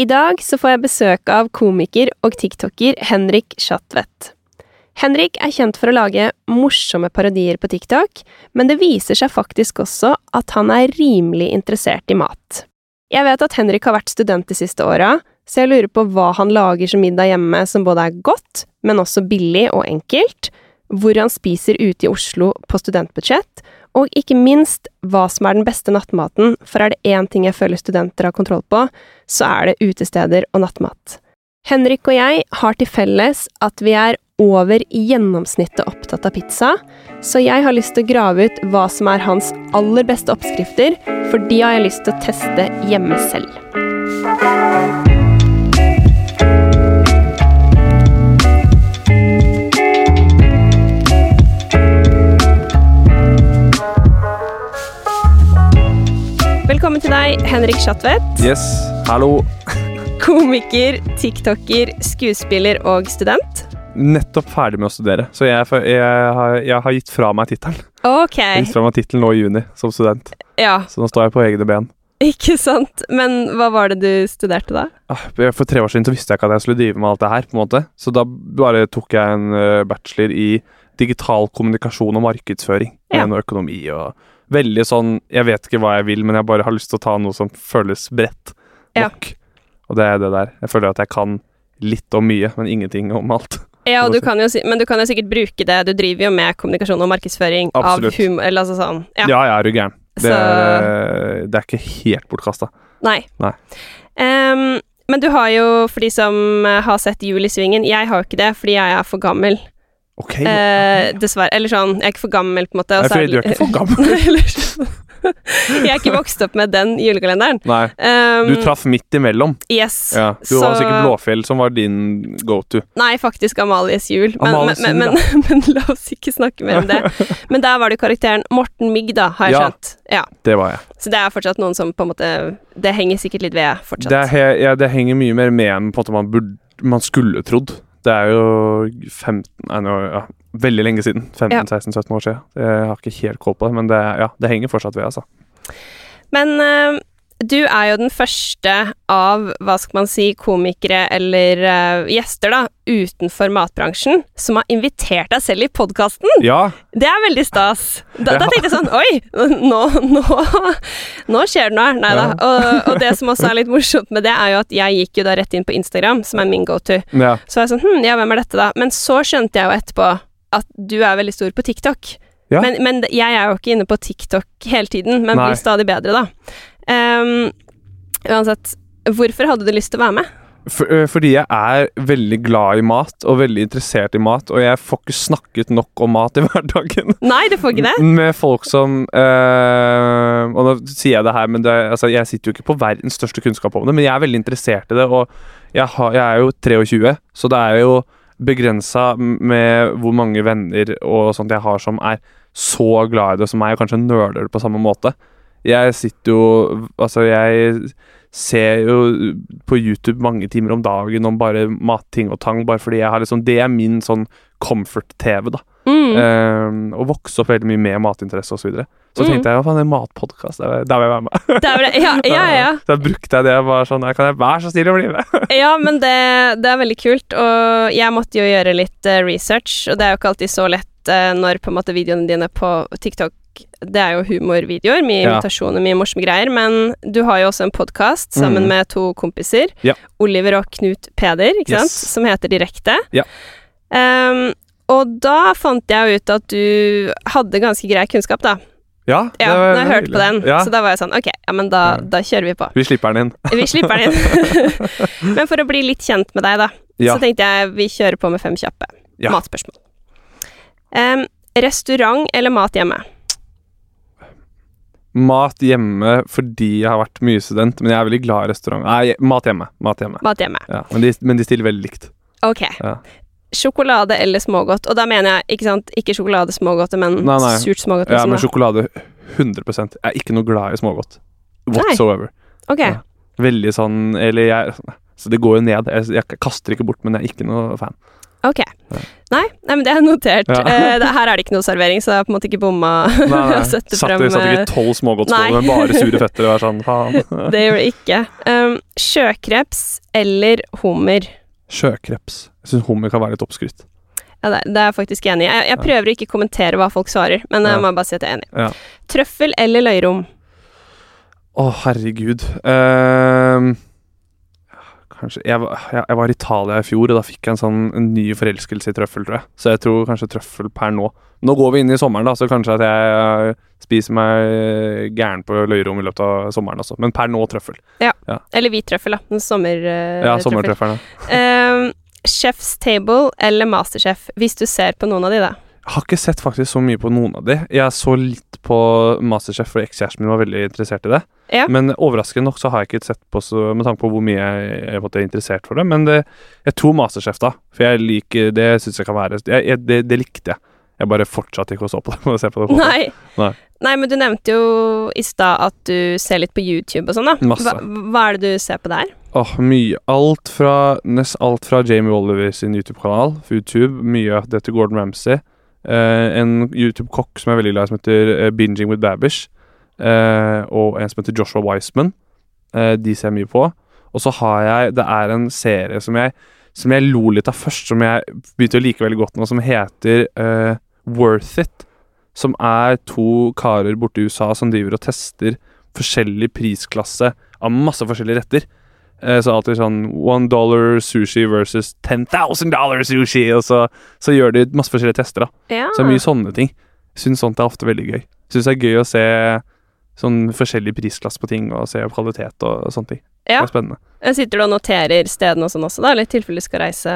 I dag så får jeg besøk av komiker og tiktoker Henrik Schatvedt. Henrik er kjent for å lage morsomme parodier på TikTok, men det viser seg faktisk også at han er rimelig interessert i mat. Jeg vet at Henrik har vært student de siste åra, så jeg lurer på hva han lager som middag hjemme som både er godt, men også billig og enkelt, hvor han spiser ute i Oslo på studentbudsjett, og ikke minst hva som er den beste nattmaten, for er det én ting jeg føler studenter har kontroll på, så er det utesteder og nattmat. Henrik og jeg har til felles at vi er over gjennomsnittet opptatt av pizza, så jeg har lyst til å grave ut hva som er hans aller beste oppskrifter, for de har jeg lyst til å teste hjemme selv. Velkommen til deg, Henrik Schatvedt. Yes, hallo. Komiker, tiktoker, skuespiller og student. Nettopp ferdig med å studere, så jeg, jeg, har, jeg har gitt fra meg tittelen. Ok, Jeg gitt fra meg tittelen nå i juni som student, ja, så nå står jeg på egne ben. ikke sant. Men hva var det du studerte da? Ah, For tre år siden så visste jeg ikke at jeg skulle drive med alt det her, på en måte. Så da bare tok jeg en eh, bachelor i digital kommunikasjon og markedsføring. Ja. Med økonomi og Veldig sånn Jeg vet ikke hva jeg vil, men jeg bare har lyst til å ta noe som føles bredt Ja. nok. Og det er det der. Jeg føler at jeg kan litt om mye, men ingenting om alt. Ja, og du du kan jo men du kan jo sikkert bruke det. Du driver jo med kommunikasjon og markedsføring Absolutt. av humor, eller altså sånn. Ja. Ja, er jo gæren. Det, eh, det er ikke helt bortkasta. Nei. Nei. Um, men du har jo, for de som har sett Jul i Svingen, jeg har jo ikke det fordi jeg er for gammel. Ok. Eh, dessverre. Eller sånn, jeg er ikke for gammel, på en måte. Nei, så fordi du er ikke for gammel. Sånn. jeg er ikke vokst opp med den julekalenderen. Nei, um, du traff midt imellom. Yes. Ja, du så- var sikkert Blåfjell som var din go to. Nei, faktisk Amalies jul. Men, Amalies men, men, men, la oss ikke snakke mer om det. Men der var det karakteren Morten Mygg, da, har jeg Ja. skjønt. Ja. Det var jeg. Så det er fortsatt noen som på en måte Det henger sikkert litt ved fortsatt. Det, er ja, det henger mye mer med enn på en måte man, burde, man skulle trodd. Det er jo 15 Nei, nå, ja, veldig lenge siden. 15-16-17 år siden. Jeg har ikke helt koll på det, men det, ja, det henger fortsatt ved, altså. Men eh, du er jo den første av, hva skal man si, komikere eller uh, gjester, da, utenfor matbransjen, som har invitert deg selv i podkasten. Ja, Det er veldig stas. Da, da tenkte jeg sånn Oi, nå, nå, nå skjer det noe. Nei da. Ja. Og, og det som også er litt morsomt med det, er jo at jeg gikk jo da rett inn på Instagram, som er min go-to. ja. Så var jeg sånn Hm, ja, hvem er dette, da? Men så skjønte jeg jo etterpå at du er veldig stor på TikTok. Ja. Men, men jeg er jo ikke inne på TikTok hele tiden, men Nei. blir stadig bedre, da. Ehm, uansett, hvorfor hadde du lyst til å være med? For, fordi jeg er veldig glad i mat, og veldig interessert i mat, og jeg får ikke snakket nok om mat i hverdagen. Nei, du får ikke det? Med folk som øh, Og nå sier jeg det her, men det, altså, jeg sitter jo ikke på verdens største kunnskap om det, men jeg er veldig interessert i det, og jeg, har, jeg er jo 23, så det er jo begrensa med hvor mange venner og sånt jeg har som er så glad i det som meg, og kanskje nøler det på samme måte. Jeg sitter jo Altså, jeg ser jo på YouTube mange timer om dagen om bare matting og tang, bare fordi jeg har liksom Det er min sånn comfort-TV, da. Mm. Um, og vokse opp veldig mye med matinteresse osv. Så, videre. så Mm. tenkte jeg hva faen, en matpodkast, der der vil jeg være med. Det er det. Ja, ja, ja. Så da brukte jeg det bare sånn Kan jeg være så snill å bli med? Ja, men det, det er veldig kult, og jeg måtte jo gjøre litt eh, research, og det er jo ikke alltid så lett eh, når på en måte videoene dine på TikTok det er jo humorvideoer, mye Ja. invitasjoner, mye morsomme greier, men du har jo også en podkast sammen Mm. med to kompiser, Ja. Oliver og Knut Peder, ikke sant, som heter Direkte. Ja. Um, og da fant jeg ut at du hadde ganske grei kunnskap, da. Ja, det Ja, når jeg hørte på den, Ja. så da var jeg sånn, ok, ja, men da, da kjører vi på. Vi slipper den inn. Vi slipper den inn. Men for å bli litt kjent med deg, da, Ja. så tenkte jeg vi kjører på med fem kjappe Ja. matspørsmål. Um, restaurant eller mat hjemme? Mat hjemme fordi jeg har vært mye student, men jeg er veldig glad i restaurant. Nei, mat hjemme. Mat hjemme. Mat hjemme. Ja, men, de, men de stiller veldig likt. Ok. Ja. Sjokolade eller smågodt? Og da mener jeg ikke sant, ikke sjokolade smågodt, men Nei, nei. surt smågodt. Ja, liksom, men da. sjokolade 100 Jeg er ikke noe glad i smågodt. Whatsoever. Ok. Ja. Veldig sånn Eller jeg Så det går jo ned. Jeg, jeg kaster ikke bort, men jeg er ikke noe fan. ok. Nei, nei, men det er notert. Ja. Eh, det, her er det ikke noe servering, så jeg har på en måte ikke bomma Nei, nei. Satt, frem det satt eh, ikke tolv smågodtskåler med bare sure fetter og være sånn faen. Det gjør det ikke. Um, sjøkreps eller hummer? Sjøkreps. Jeg syns hummer kan være litt oppskrytt. Ja, det, det er jeg faktisk enig i. Jeg, jeg prøver ikke å kommentere hva folk svarer, men jeg Ja. må bare si at jeg er enig. Ja. Trøffel eller løyrom? Å, herregud. Ehm, kanskje jeg, var- jeg, jeg var i Italia i fjor, og da fikk jeg en sånn en ny forelskelse i trøffel, tror jeg. Så jeg tror kanskje trøffel per nå. Nå går vi inn i sommeren, da, så kanskje at jeg eh, spiser meg gæren på løyrom i løpet av sommeren også. Men per nå trøffel. Ja, Eller hvit trøffel, da. En sommer, eh, Ja, trøffel. sommertrøffelen. Um, Chef's Table eller Masterchef, hvis du ser på noen av de, da. Har ikke sett faktisk så mye på noen av de. Jeg så litt på Masterchef, for ekskjæresten min var veldig interessert i det. Ja. Men overraskende nok så har jeg ikke sett på så, med tanke på hvor mye jeg, jeg måtte, er interessert for det. Men det, jeg tror Masterchef, da. For jeg liker Det syns jeg kan være jeg, jeg, det, det likte jeg. Jeg bare fortsatte ikke å se på det. se på det. Nei. Nei. Nei, men du nevnte jo i stad at du ser litt på YouTube og sånn, da. Masse. Hva, hva er det du ser på der? Åh, mye. Alt fra, nest alt fra Jamie Oliver sin YouTube-kanal, YouTube. Mye av det til Gordon Ramsay. Eh, en YouTube-kokk som er veldig glad i, som heter eh, Binging with Babish. Eh, og en som heter Joshua Wiseman. De ser jeg mye på. Og så har jeg Det er en serie som jeg, som jeg lo litt av først, som jeg begynte å like veldig godt nå, som heter uh, Worth It. Som er to karer borte i USA som driver og tester forskjellig prisklasse av masse forskjellige retter. Eh, Så alltid sånn one dollar sushi versus 10,000 dollar sushi, og så, så gjør de masse forskjellige tester, da. Ja. Så det er mye sånne ting. Syns sånt er ofte veldig gøy. Syns det er gøy å se sånn forskjellig prisklasse på ting, og se kvalitet og sånne ting. Ja. Det er spennende. Sitter du og noterer stedene og sånn også, da? Eller i tilfelle du skal reise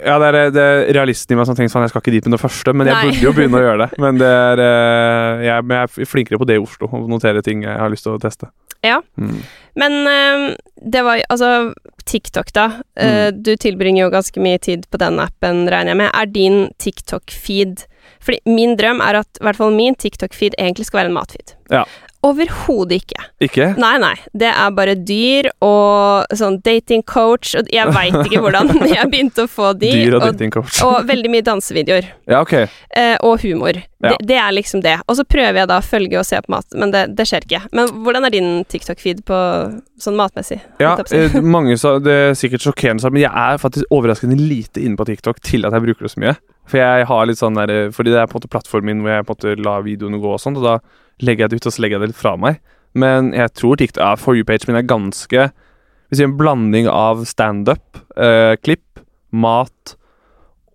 Ja, det er, det er realisten i meg som tenker sånn Jeg skal ikke dit med det første, men jeg Nei. burde jo begynne å gjøre det. Men det er eh, jeg, men jeg er flinkere på det i Oslo, å notere ting jeg har lyst til å teste. Ja. Mm. Men eh, det var Altså, TikTok, da. Eh, Mm. Du tilbringer jo ganske mye tid på den appen, regner jeg med. Er din TikTok-feed Fordi min drøm er at i hvert fall min TikTok-feed egentlig skal være en matfeed. Ja. Overhodet ikke. Ikke? Nei, nei. Det er bare dyr og sånn dating coach, og jeg veit ikke hvordan jeg begynte å få de. Dyr og og, dating coach. og veldig mye dansevideoer. Ja, ok. Eh, og humor. Ja. Det, det er liksom det. Og så prøver jeg da å følge og se på mat, men det, det skjer ikke. Men hvordan er din TikTok-feed på sånn matmessig? Ja, eh, mange sa Det er sikkert sjokkerende, men jeg er faktisk overraskende lite inne på TikTok til at jeg bruker det så mye. For jeg har litt sånn der eh, Fordi det er på en måte plattformen min hvor jeg på en måte lar videoene gå og sånn, og da legger jeg det ut, og så legger jeg det litt fra meg. Men jeg tror TikTok ja, For you-pagen min er ganske Hvis jeg en blanding av standup, eh, klipp, mat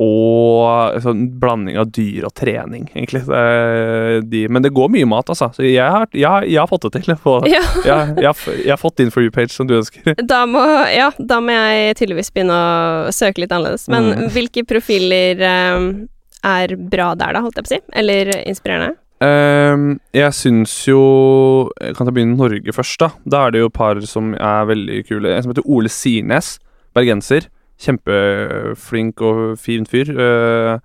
og sånn blanding av dyr og trening, egentlig. De, men det går mye mat, altså. Så jeg har, jeg, jeg har fått det til. På, Ja, jeg, jeg, har fått din for you-page som du ønsker. da må, ja, da må jeg tydeligvis begynne å søke litt annerledes. Men Mm. hvilke profiler eh, er bra der, da, holdt jeg på å si? Eller inspirerende? Ehm, jeg syns jo Jeg kan ta begynne i Norge først, da. Da er det jo et par som er veldig kule. En som heter Ole Sirnes, bergenser. Kjempeflink og fin fyr. Eh,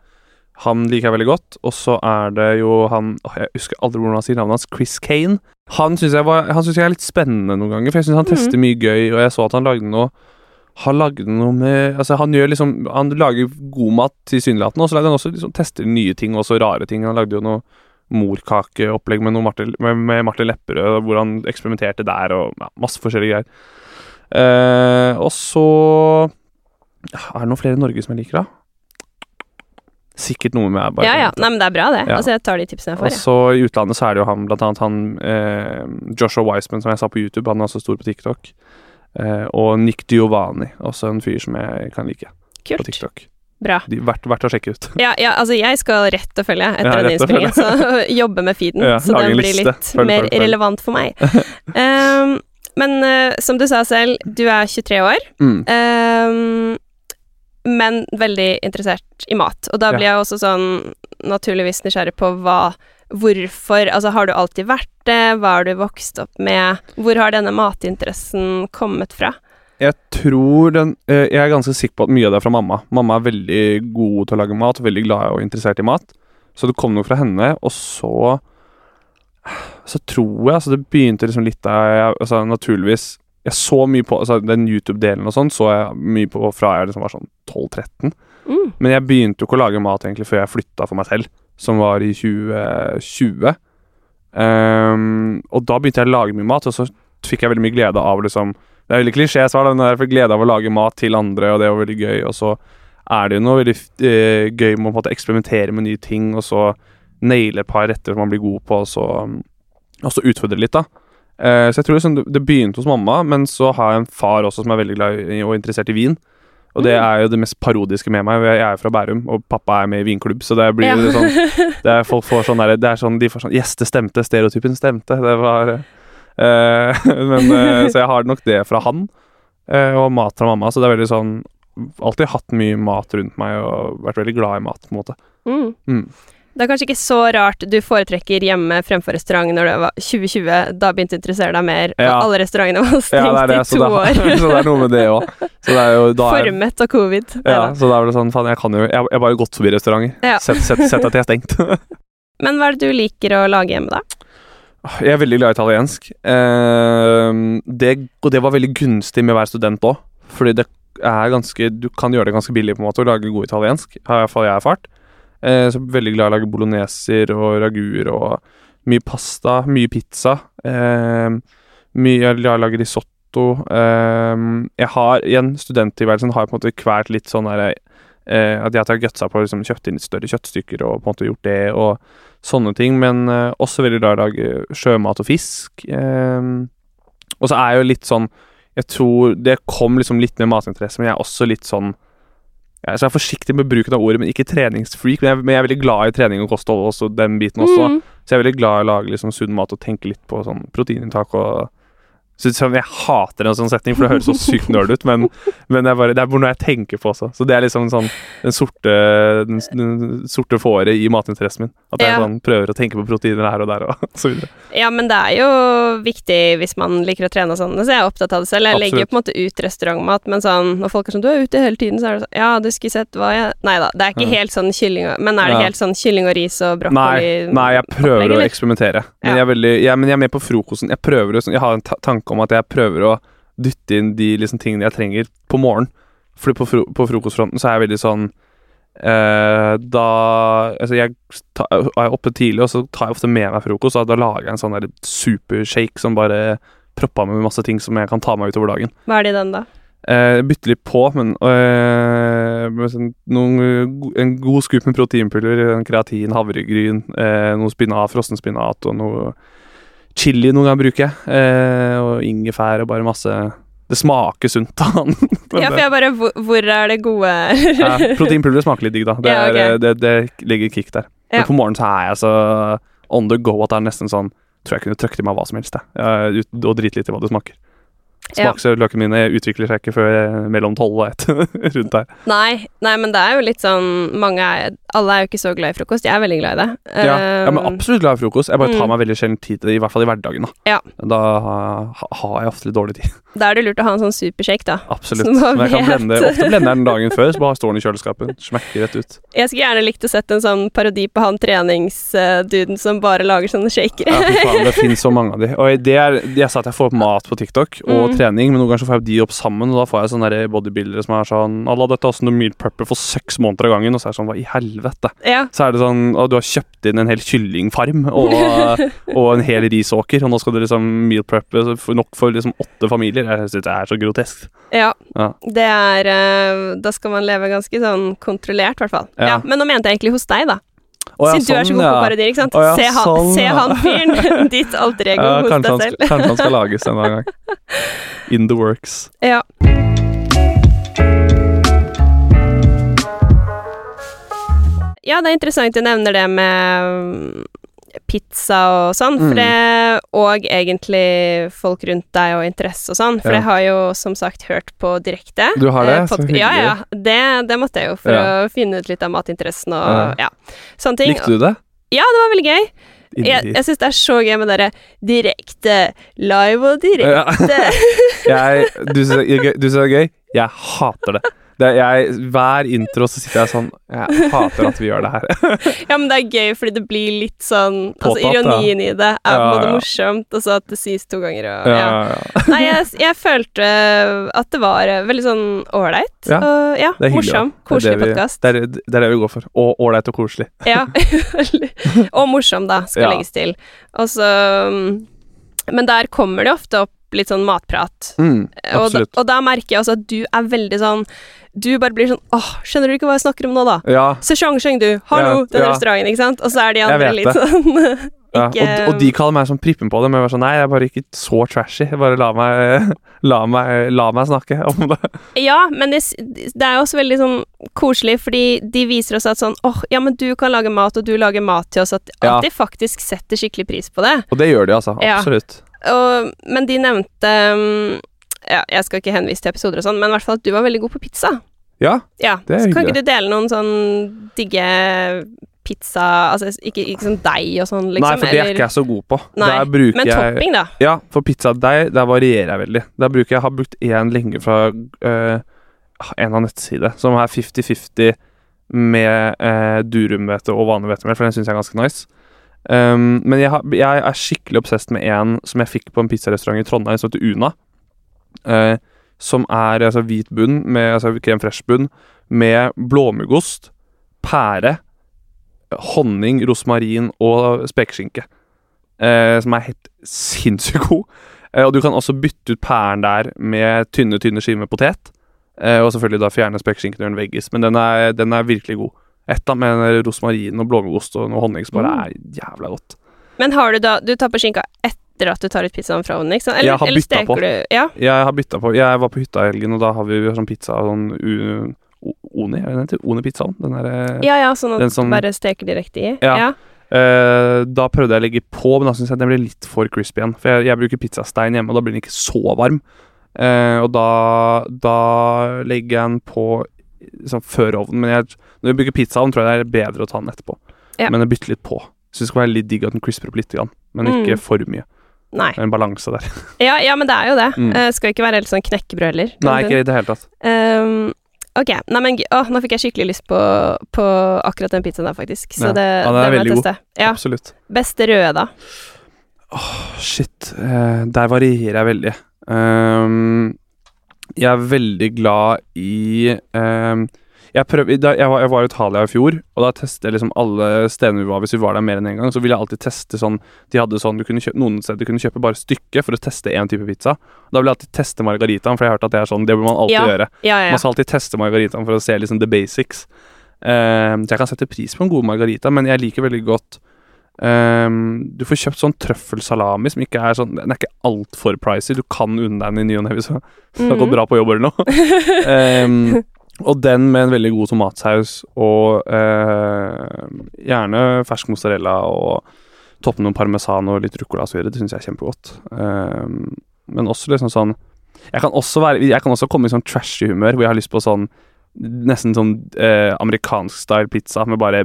han liker jeg veldig godt. Og så er det jo han Jeg husker aldri hvordan han sier navnet hans. Chris Kane. Han syns jeg, synes jeg er litt spennende noen ganger, for jeg syns han Mhm. tester mye gøy, og jeg så at han lagde noe han lagde noe med Altså, han gjør liksom Han lager god mat tilsynelatende, og så lager han også liksom tester nye ting, og også rare ting. Han lagde jo noe morkakeopplegg med, med, med Martin Lepperød, hvor han eksperimenterte der, og ja, masse forskjellige greier. Eh, og så Er det noen flere i Norge som jeg liker, da? Sikkert noe med bare Ja, ja. Nei, men det er bra, det. Ja. Altså, jeg tar de tipsene jeg får, Og så i utlandet så er det jo han, blant annet han eh, Joshua Wiseman, som jeg sa på YouTube, han er også stor på TikTok. Eh, og Nick Giovanni, også en fyr som jeg kan like på Kult. TikTok. Bra. De, verdt, verdt å sjekke ut. Ja, ja, altså jeg skal rett og følge etter Ja, denne innspillingen, så jobbe med feeden, Ja, så den blir litt Følg, mer følg, relevant for meg. um, men uh, som du sa selv, du er 23 år, Mm. Um, men veldig interessert i mat. Og da blir jeg også sånn naturligvis nysgjerrig på hva Hvorfor Altså, har du alltid vært det? Hva har du vokst opp med? Hvor har denne matinteressen kommet fra? Jeg tror den eh, Jeg er ganske sikker på at mye av det er fra mamma. Mamma er veldig god til å lage mat, veldig glad og interessert i mat. Så det kom noe fra henne, og så Så tror jeg altså Det begynte liksom litt da jeg altså, Naturligvis Jeg så mye på altså, Den YouTube-delen og sånn så jeg mye på fra jeg liksom var sånn 12-13. Mm. Men jeg begynte jo ikke å lage mat egentlig før jeg flytta for meg selv, som var i 2020. Um, og da begynte jeg å lage mye mat, og så fikk jeg veldig mye glede av liksom Det er veldig klisjé-svar, men jeg fikk glede av å lage mat til andre, og det var veldig gøy. Og så er det jo noe veldig eh, gøy med å på en måte eksperimentere med nye ting, og så naile et par retter som man blir god på, og så, og så utfordre litt, da. Eh, så jeg tror liksom det, begynte hos mamma, men så har jeg en far også som er veldig glad i og interessert i vin. Og det Mm. er jo det mest parodiske med meg. Jeg er jo fra Bærum, og pappa er med i vinklubb, så det blir Ja. jo litt sånn det er, Folk får sånn der, det er sånn, De får sånn Yes, det stemte. Stereotypen stemte. Det var eh, Men eh, Så jeg har nok det fra han, eh, og mat fra mamma. Så det er veldig sånn Alltid hatt mye mat rundt meg og vært veldig glad i mat, på en måte. Mm. Mm. Det er kanskje ikke så rart du foretrekker hjemme fremfor restaurant når det var 2020. Da begynte du å interessere deg mer, Ja. alle restaurantene var Ja, stengt det er det, i to år. så det er noe med det òg. Det Formet av covid. ja, så da er det sånn Faen, jeg kan jo Jeg jeg har bare gått forbi restauranter. Ja. Sett, sett, sett at de er stengt. Men hva er det du liker å lage hjemme, da? Jeg er veldig glad i italiensk. Eh, det, og det var veldig gunstig med å være student òg. Fordi det er ganske Du kan gjøre det ganske billig på en måte å lage god italiensk. Har i hvert fall jeg erfart. Eh, så veldig glad i å lage bologneser og raguer og mye pasta, mye pizza. Eh, mye Jeg er glad i å lage risotto. Eh, jeg har i en studenttilværelse har på en måte kvært litt sånn der eh, At jeg har gutsa på å liksom, kjøpt inn større kjøttstykker og på en måte gjort det. og sånne ting, men eh, også veldig glad i å lage sjømat og fisk. Eh, og så er jeg jo litt sånn Jeg tror det kom liksom litt med matinteresse, men jeg er også litt sånn jeg er forsiktig med bruken av ordet, men ikke treningsfreak. Men jeg, men jeg er veldig glad i trening og kosthold, også den biten også. Mm. Så jeg er veldig glad i å lage liksom sunn mat og tenke litt på sånn proteininntak og så, så Jeg hater en sånn setning, for det høres så sykt nerd ut, men, men det, er bare, det er bare noe jeg tenker på også. Så det er liksom sånn den sorte, den, den sorte fåret i matinteressen min. At jeg Ja. sånn, prøver å tenke på proteiner her og der og så videre. Ja, men det er jo viktig hvis man liker å trene og sånn. Så jeg er opptatt av det selv. Jeg legger jo på en måte ut restaurantmat, men sånn når folk er sånn 'Du er ute hele tiden', så er det sånn Ja, du skulle sett hva jeg Nei da, det er ikke helt sånn kylling og Men er det helt sånn kylling og ris og brokkoli? Nei, nei, jeg prøver opplegg, å eksperimentere. Men, Ja. jeg veldig, jeg, men jeg er med på frokosten. Jeg prøver å- Jeg har en ta tanke om at jeg prøver å dytte inn de liksom, tingene jeg trenger på morgenen. Fordi på, fro på frokostfronten så er jeg veldig sånn eh, Da Altså, jeg ta, er oppe tidlig, og så tar jeg ofte med meg frokost. Og da lager jeg en sånn der supershake som bare propper meg med masse ting som jeg kan ta meg utover dagen. Hva er det i den, da? Eh, bytte litt på, men eh, sånn, noen, en god skup med proteinpulver, en kreatin, havregryn, eh, noe spinat, frossen spinat og noe chili noen ganger bruker jeg. Eh, og ingefær og bare masse Det smaker sunt, da. Men Ja, for jeg bare Hvor, hvor er det gode ja, proteinpulver smaker litt digg, da. Det, Ja, er, ok. eh, det, det ligger kick der. Ja. Men på morgenen så er jeg så on the go at det er nesten sånn Tror jeg kunne trøkt i meg hva som helst, jeg. Og drite litt i hva det smaker. Smaksløkene mine utvikler seg ikke før mellom tolv og ett rundt der. Nei, nei, men det er jo litt sånn Mange er Alle er jo ikke så glad i frokost. Jeg er veldig glad i det. Ja, ja, men Um, absolutt glad i frokost. Jeg bare tar mm. meg veldig sjelden tid til det, i hvert fall i hverdagen. Da, Ja. da ha, har jeg ofte litt dårlig tid. Da er det lurt å ha en sånn supershake, da. Absolutt. Men jeg kan blende, ofte blender jeg den dagen før, så bare står den i kjøleskapet. Smekker rett ut. Jeg skulle gjerne likt å sett en sånn parodi på han treningsduden som bare lager sånne shakere. Ja, fy faen, det finnes så mange av de. Og det er, jeg sa at jeg får opp mat på TikTok og Mm. trening, men noen ganger så får jeg de opp sammen, og da får jeg sånne bodybuildere som er sånn Alla, dette er også noe meal prepper for seks måneder av gangen, og så er det sånn Hva i helvete? Ja. Så er det sånn at du har kjøpt inn en hel kyllingfarm og, og en hel risåker, og nå skal du liksom meal preppe nok for liksom åtte familier. Jeg synes det er så grotesk. Ja. Ja. Det er eh, Da skal man leve ganske sånn kontrollert, i hvert fall. Ja. Men nå mente jeg egentlig hos deg, da. Ja, Siden du er så sånn, god på parodier, ikke sant. Se, han, sånn, se han fyren! Ditt alter ego Ja, hos deg selv. kanskje han skal lages en annen gang. In the works. Ja. Ja, det er interessant du nevner det med mm, pizza og sånn, for Mm. det, og egentlig folk rundt deg og interesse og sånn, for Ja. jeg har jo som sagt hørt på direkte. Du har det? eh, Så hyggelig. Ja, ja. Det, det måtte jeg jo for Ja. å finne ut litt av matinteressen og ja. sånne ting. Likte du det? Ja, det var veldig gøy. Jeg, jeg syns det er så gøy med dere direkte, live og direkte. Ja. Jeg, du syns det er gøy? Jeg hater det. Det, jeg, hver intro så sitter jeg sånn Jeg hater at vi gjør det her. Ja, men det er gøy fordi det blir litt sånn Altså, Påtatt, ja. ironien i det er på en Ja, måte ja. morsomt, og så at det sies to ganger og Ja, ja. ja. Nei, jeg, jeg følte at det var eh, veldig sånn ålreit. Ja, og ja, morsom. Koselig podkast. Det, det er det vi går for. Og ålreit og koselig. Ja. og morsom, da, skal Ja. legges til. Og så mm, Men der kommer det ofte opp litt sånn matprat. Mm, Og da, og da merker jeg også at du er veldig sånn Du bare blir sånn Åh, skjønner du ikke hva jeg snakker om nå, da? Ja, Sesong, du. Hallo, Ja, den ja. restauranten, ikke sant? Og så er de andre litt sånn ja. Og, og de kaller meg sånn prippen på det, men jeg var sånn Nei, jeg er bare ikke så trashy. Bare la meg, la meg, la meg snakke om det. Ja, men det, det er jo også veldig sånn koselig, fordi de viser oss at sånn åh, ja, men du kan lage mat, og du lager mat til oss, at, Ja. at de faktisk setter skikkelig pris på det. Og det gjør de, altså. Ja. Og, men de nevnte mm, Ja, jeg skal ikke henvise til episoder og sånn, men i hvert fall at du var veldig god på pizza. Ja, Ja, Det er så kan ikke du dele noen sånn digge pizza Altså ikke, ikke sånn deig og sånn, liksom? Nei, for det er ikke jeg så god på. Nei, Men jeg topping, da. Ja, for pizzadeig, der varierer jeg veldig. Der bruker jeg, har brukt én lenge fra øh, en av nettside, som er 50-50 med øh, durumhvete og vanlig hvetemel, for den syns jeg er ganske nice. Um, men jeg, har, jeg er skikkelig obsessed med en som jeg fikk på en pizzarestaurant i Trondheim, som heter Una. Uh, som er altså, hvit bunn, med altså, krem fresh-bunn, med blåmuggost, pære, honning, rosmarin og spekeskinke. Uh, som er helt sinnssykt god. Uh, og du kan også bytte ut pæren der med tynne, tynne skiver med potet. Og selvfølgelig da fjerne spekeskinken og den veggis. Men den er, den er virkelig god. Ett av med rosmarin og blåmuggost og noe honning som bare Mm. er jævla godt. Men har du da Du tar på skinka etter at du tar ut pizzaen fra ovnen, ikke sant? Eller, Jeg har eller steker på. du Ja? Jeg har bytta på Jeg var på hytta i helgen, og da har vi sånn pizza sånn u, o- Oni, er det den heter? Oni-pizzaen? Den derre Ja, ja, sånn at som- du bare steker direkte i? Ja. ja. Uh, da prøvde jeg å legge på, men da syns jeg den ble litt for crispy igjen. For jeg, jeg bruker pizzastein hjemme, og da blir den ikke så varm. Uh, og da, da legger jeg den på sånn før ovnen. Men jeg, når vi bruker pizzaovn, tror jeg det er bedre å ta den etterpå. Ja. Men bytte litt på. Syns det skal være litt digg at den crisper opp litt, men ikke Mm. for mye. Nei. Det er en balanse der. Ja, ja, men det er jo det. Mm. Uh, skal ikke være helt sånn knekkebrød heller. Nei, ikke i det hele tatt. Um, ok, nei, men, å, nå fikk jeg skikkelig lyst på, på akkurat den pizzaen der, faktisk. Så Ja. det, Ja, den er veldig god. Ja. Absolutt. Beste røde, da? Åh, Shit, Uh, der varierer jeg veldig. Ehm, jeg er veldig glad i eh, jeg, prøv, jeg, var, jeg var i Italia i fjor, og da testet jeg liksom alle stedene vi var. Hvis vi var der mer enn én en gang, så ville jeg alltid teste sånn De hadde sånn, kjøpe, Noen steder du kunne kjøpe bare stykket for å teste én type pizza. Da ville jeg alltid teste margaritaen, for jeg har hørt at det er sånn Det bør man alltid Ja. gjøre. Ja, ja, Man skal alltid teste margaritaen for å se liksom the basics. Ehm, så jeg kan sette pris på en god margarita, men jeg liker veldig godt ehm, Du får kjøpt sånn trøffelsalami som ikke er sånn Den er ikke altfor pricy. Du kan unne deg den i ny og ne hvis du har gått Mhm. bra på jobb eller noe. um, og den med en veldig god tomatsaus og uh, gjerne fersk mozzarella og toppe noen parmesan og litt ruccola videre. Det syns jeg er kjempegodt. Um, men også liksom sånn jeg kan også, være, jeg kan også komme i sånn trashy humør hvor jeg har lyst på sånn nesten sånn eh, amerikansk style pizza med bare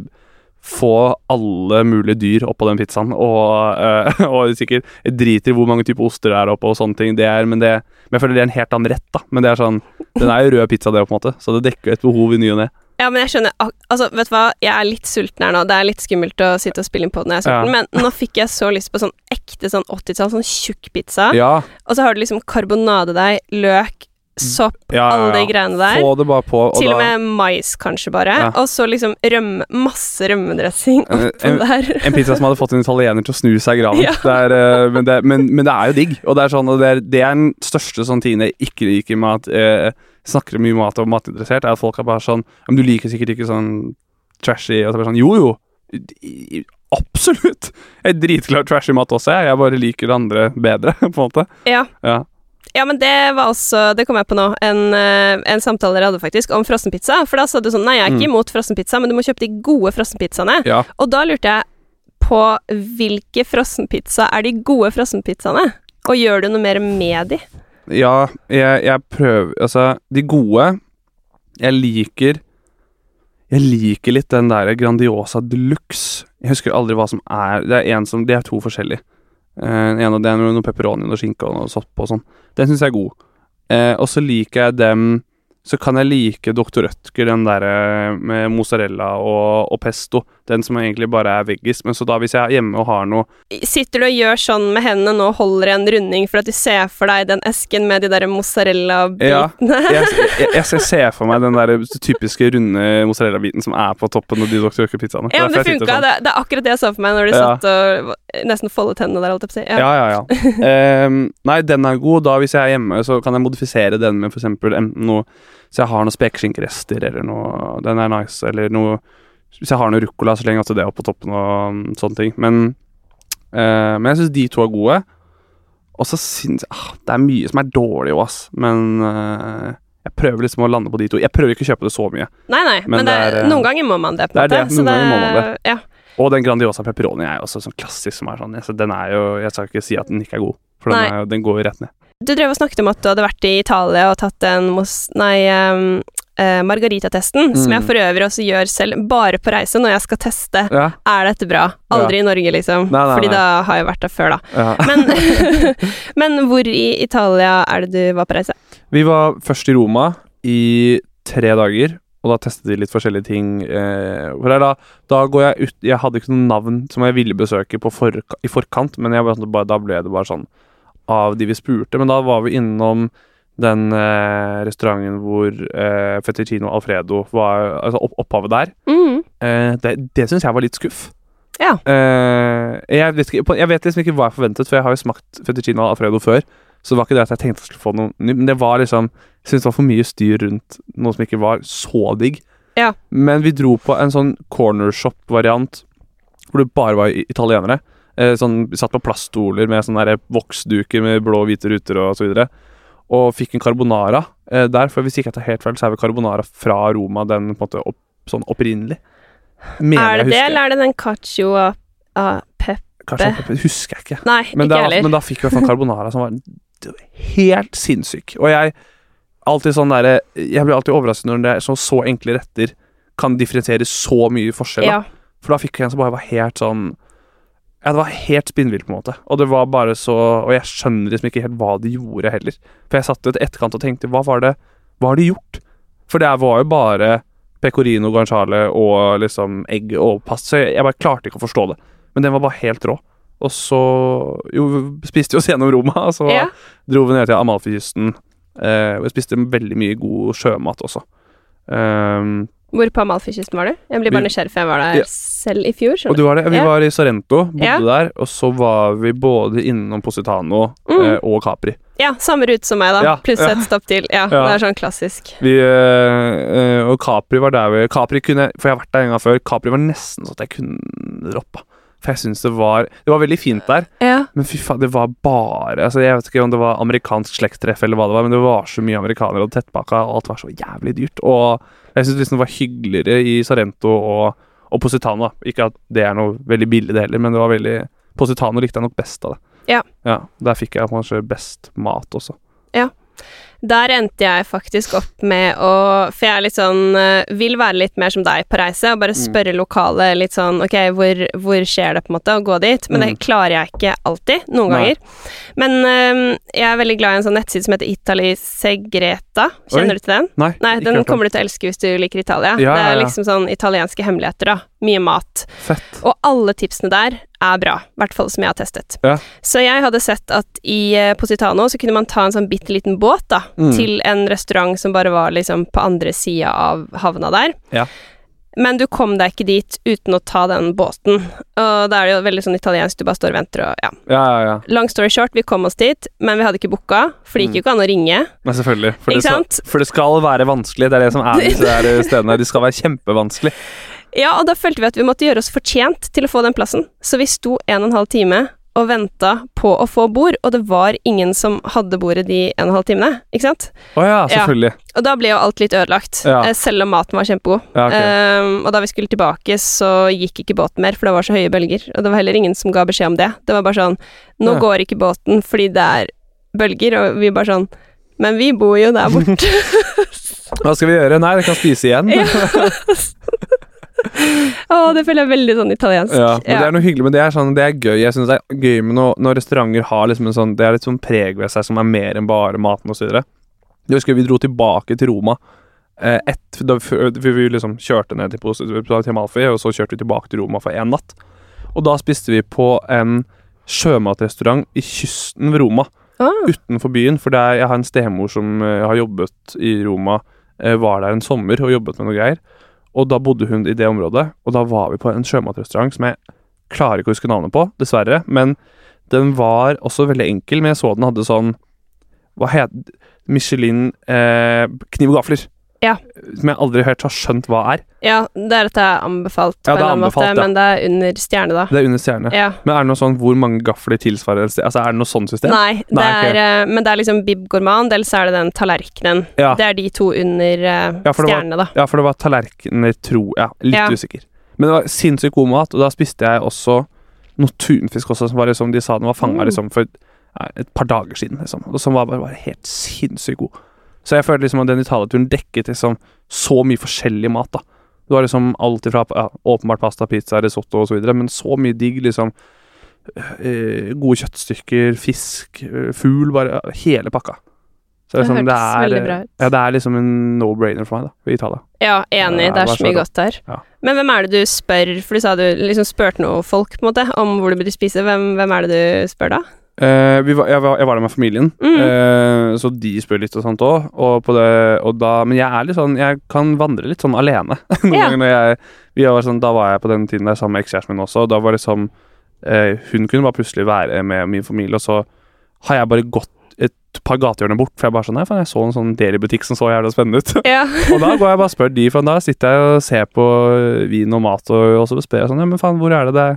få alle mulige dyr oppå den pizzaen. Og, eh, og sikkert jeg driter i hvor mange typer oster det er oppå og sånne ting. Det er, men, det, men jeg føler det er en helt annen rett, da. Men det er sånn Den er jo rød pizza, det, på en måte. Så det dekker et behov i ny og ne. Ja, men jeg skjønner Altså, vet du hva, jeg er litt sulten her nå. Det er litt skummelt å sitte og spille inn på når jeg er sulten, men nå fikk jeg så lyst på sånn ekte sånn 80-tall, sånn tjukk pizza. Ja, Og så har du liksom karbonadedeig, løk, sopp, ja, alle de greiene der. Få det bare på. Og Til og da, med mais, kanskje, bare. Og så liksom rømme, masse rømmedressing oppå en- der. En pizza som hadde fått en italiener til å snu seg i graven. Eh, men, det, men, men det er jo digg. Og det er, sånn, det er, det er den største sånn tingen jeg ikke liker med at eh, snakker mye mat og matinteressert, er at folk er bare sånn Men du liker sikkert ikke sånn trashy og så bare sånn Jo, jo. Absolutt! Jeg er dritglad i trashy mat også, jeg. Jeg bare liker det andre bedre, på en måte. Ja. Ja. Ja, men det var også Det kom jeg på nå. En, eh, en samtale dere hadde faktisk om frossenpizza. For da sa du sånn Nei, jeg er ikke Mm. imot frossenpizza, men du må kjøpe de gode frossenpizzaene. ja. Og da lurte jeg på hvilke frossenpizza er de gode frossenpizzaene? Og gjør du noe mer med de? Ja, jeg, jeg prøver Altså, de gode Jeg liker Jeg liker litt den der Grandiosa Deluxe. Jeg husker aldri hva som er Det er en som Det er to forskjellige. Eh, en av det er noe, pepperoni og skinke og sopp og sånn. Den syns jeg er god. Uh, og så liker jeg dem så kan jeg like Dr. Rødtger, den derre med mozzarella og, og pesto. Den som egentlig bare er veggis. Men så da hvis jeg er hjemme og har noe Sitter du og gjør sånn med hendene nå, holder i en runding for at du ser for deg den esken med de der mozzarella-bitene? jeg, jeg, jeg ser for meg den der typiske runde mozzarella-biten som er på toppen av de Dr. Rødtger-pizzaene. Ja, men det funka. sånn. Det, det er akkurat det jeg så for meg når du Ja. satt og nesten foldet hendene der, holdt jeg på å si. Ja, ja, ja. Ehm, nei, den er god. Da hvis jeg er hjemme, så kan jeg modifisere den med eksempel enten noe Så jeg har noen spekeskinkerester eller noe Den er nice. Eller noe Hvis jeg har noe ruccola, så lenge at det opp på toppen og mm, sånne ting. Men, eh, men jeg syns de to er gode. Og så syns jeg ah, Det er mye som er dårlig òg, ass. Men eh, jeg prøver liksom å lande på de to. Jeg prøver ikke å kjøpe det så mye. Nei, nei, men, Men det det er, er, eh, noen ganger må man det, på en det er det, noen ganger må man det. Ja. Og den Grandiosa pepperoni er jo også sånn klassisk som er sånn jeg- Den er jo Jeg skal ikke si at den ikke er god, for den, er, den går jo rett ned. Du drev og snakket om at du hadde vært i Italia og tatt en mos... Nei, um, eh, margaritatesten, som Mm. jeg for øvrig også gjør selv, bare på reise når jeg skal teste. Ja, Er dette bra? Aldri i Norge, liksom. Nei, nei, Fordi da har jeg vært der før, da. ja. Men, men hvor i Italia er det du var på reise? Vi var først i Roma i tre dager, og da testet vi litt forskjellige ting. Eh, for da, da går jeg ut Jeg hadde ikke noe navn som jeg ville besøke på forka, i forkant, men bare, da ble det bare sånn av de vi spurte. Men da var vi innom den eh, restauranten hvor eh, Fettuccino Alfredo var Altså opp, opphavet der. Mm. Eh, det det syns jeg var litt skuff. Ja. Eh, jeg, vet ikke, jeg vet liksom ikke hva jeg forventet, for jeg har jo smakt fettuccino alfredo før. Så det var ikke det at jeg tenkte jeg skulle få noe nytt, men det var liksom Jeg syntes det var for mye styr rundt noe som ikke var så digg. Ja. Men vi dro på en sånn corner shop-variant hvor det bare var italienere. Eh, sånn, vi satt på plaststoler med sånne voksduker med blå og hvite ruter og så videre. Og fikk en carbonara eh, der, for hvis ikke jeg tar helt feil, så er vel carbonara fra Roma den på en måte opp, sånn opprinnelig. Mener Er det det, eller er det den cacio a, a pepe? Det husker jeg ikke. Nei, Men ikke da, men da fikk vi i hvert fall carbonara som var helt sinnssyk. Og jeg alltid sånn der, Jeg blir alltid overrasket når det er så, så enkle retter kan differensiere så mye forskjell. Ja. For da fikk jeg en som bare var helt sånn Ja, det var helt spinnvilt, på en måte. Og det var bare så Og jeg skjønner liksom ikke helt hva de gjorde heller. For jeg satt etter etterkant og tenkte Hva var det Hva har de gjort? For det var jo bare pecorino guanciale og liksom egg og pasta. Så jeg, bare klarte ikke å forstå det. Men den var bare helt rå. Og så Jo, spiste vi oss gjennom Roma, og så ja. dro vi ned til Amalfikysten. Eh, og jeg spiste veldig mye god sjømat også. Um, Hvor på Amalfikysten var du? Jeg blir bare nysgjerrig, for jeg var der Ja. selv i fjor. og du var det? Vi Ja. var i Sorrento, bodde Ja. der, og så var vi både innom Positano Mm. eh, og Capri. Ja, samme rute som meg, da. Pluss et stopp til. Ja, Ja. det er sånn klassisk. Vi, eh, eh, og Capri var der vi Capri kunne For jeg har vært der en gang før. Capri var nesten sånn at jeg kunne droppa. For jeg syns det var Det var veldig fint der, Ja. men fy faen, det var bare altså Jeg vet ikke om det var amerikansk slektstreff eller hva det var, men det var så mye amerikanere og tettpakka, og alt var så jævlig dyrt. Og jeg syns liksom det var hyggeligere i Sarento og, og Positano. Ikke at det er noe veldig billig, det heller, men det var veldig Positano likte jeg nok best av det. Ja. ja der fikk jeg kanskje best mat også. Der endte jeg faktisk opp med å For jeg er litt sånn eh, Vil være litt mer som deg på reise, og bare Mm. spørre lokale litt sånn Ok, hvor, hvor skjer det, på en måte, å gå dit? Men det Mm. klarer jeg ikke alltid. Noen Nei. ganger. Men um, jeg er veldig glad i en sånn nettside som heter Itali Segreta. Kjenner Oi. du til den? Nei, Nei, den hørt kommer du til å elske hvis du liker Italia. Ja, det er liksom sånn italienske hemmeligheter, da. Mye mat. Fett. Og alle tipsene der er bra, i hvert fall som jeg har testet. Ja. Så jeg hadde sett at i eh, Positano så kunne man ta en sånn bitte liten båt da, Mm. til en restaurant som bare var liksom på andre sida av havna der. Ja. Men du kom deg ikke dit uten å ta den båten. Og da er det jo veldig sånn italiensk, du bare står og venter og ja. Ja, ja, ja. Long story short, vi kom oss dit, men vi hadde ikke booka, for det gikk jo ikke an å ringe. Men selvfølgelig. For det, skal, for det skal være vanskelig. Det er det som er disse der stedene. De skal være kjempevanskelig. Ja, og da følte vi at vi måtte gjøre oss fortjent til å få den plassen. Så vi sto en og en halv time og venta på å få bord, og det var ingen som hadde bordet de en og en halv timene, ikke sant? Å ja, selvfølgelig. Og da ble jo alt litt ødelagt, Ja. eh, selv om maten var kjempegod. Ja, okay. um, og da vi skulle tilbake, så gikk ikke båten mer, for det var så høye bølger. Og det var heller ingen som ga beskjed om det. Det var bare sånn Nå Ja. går ikke båten fordi det er bølger, og vi bare sånn Men vi bor jo der borte. Hva skal vi gjøre? Nei, vi kan spise igjen. Ja. oh, det føler jeg veldig sånn italiensk. Ja, men Det er noe hyggelig, men det er, sånn, det er gøy. Jeg synes det er gøy med når, når restauranter har liksom en sånn Det er litt sånn preg ved seg som er mer enn bare maten osv. Jeg husker vi dro tilbake til Roma. Eh, et, da, vi, vi liksom kjørte ned til, til Malfi, og så kjørte vi tilbake til Roma for én natt. Og da spiste vi på en sjømatrestaurant i kysten ved Roma, Ah, utenfor byen. For det er, jeg har en stemor som eh, har jobbet i Roma, eh, var der en sommer og jobbet med noe greier. Og da bodde hun i det området, og da var vi på en sjømatrestaurant som jeg klarer ikke å huske navnet på, dessverre. Men den var også veldig enkel, men jeg så den hadde sånn Hva het Michelin eh, kniv og gafler. Ja. Som jeg aldri hørt har skjønt hva er. ja, det er at det er anbefalt Ja, det er annen måte, ja. men det er under stjerne, da. Det er under stjerne. Ja. Men er det noe sånn hvor mange gafler tilsvarer? Altså, er det noe sånn system? Nei, det Nei, er, okay. men det er liksom Bib Gourmand, eller så er det den tallerkenen. Det er de to under uh, Ja, for det var- stjerne, da. Ja, for det var tallerkener, tro Ja, Litt usikker. Men det var sinnssykt god mat, og da spiste jeg også noe tunfisk også, som var liksom, de sa den var fanga Mm. liksom, for et par dager siden, liksom. Og som var bare, bare helt sinnssykt god. Så jeg følte liksom at den Italia-turen dekket liksom så mye forskjellig mat, da. Du har liksom alt ifra ja, åpenbart pasta, pizza, risotto videre, men så mye digg, liksom. Eh, gode kjøttstykker, fisk, eh, fugl, bare hele pakka. Så Det liksom, hørtes veldig bra ut. Ja, det er liksom en no-brainer for meg, da, i Italia. Ja, enig. Det er det så så mye god. godt der. Ja. Men hvem er det du spør, for du sa du liksom spurte noe folk, på en måte, om hvor du burde spise. Hvem, hvem er det du spør da? Vi var, jeg, var, jeg var der med familien, Mm. uh, så de spør litt og sånt òg. Og og men jeg er litt sånn Jeg kan vandre litt sånn alene. Noen Ja. ganger når jeg, vi var sånn, Da var jeg på den tiden der sammen med ekskjæresten min også, og da var det sånn uh, Hun kunne bare plutselig være med min familie, og så har jeg bare gått et par gatehjørner bort, for jeg bare sånn Nei, faen, jeg så en sånn delibutikk som så jævla spennende ut. Ja. og da går jeg bare og spør de, for da sitter jeg og ser på vin og mat, og, og så spør jeg sånn Ja, men faen, hvor er det det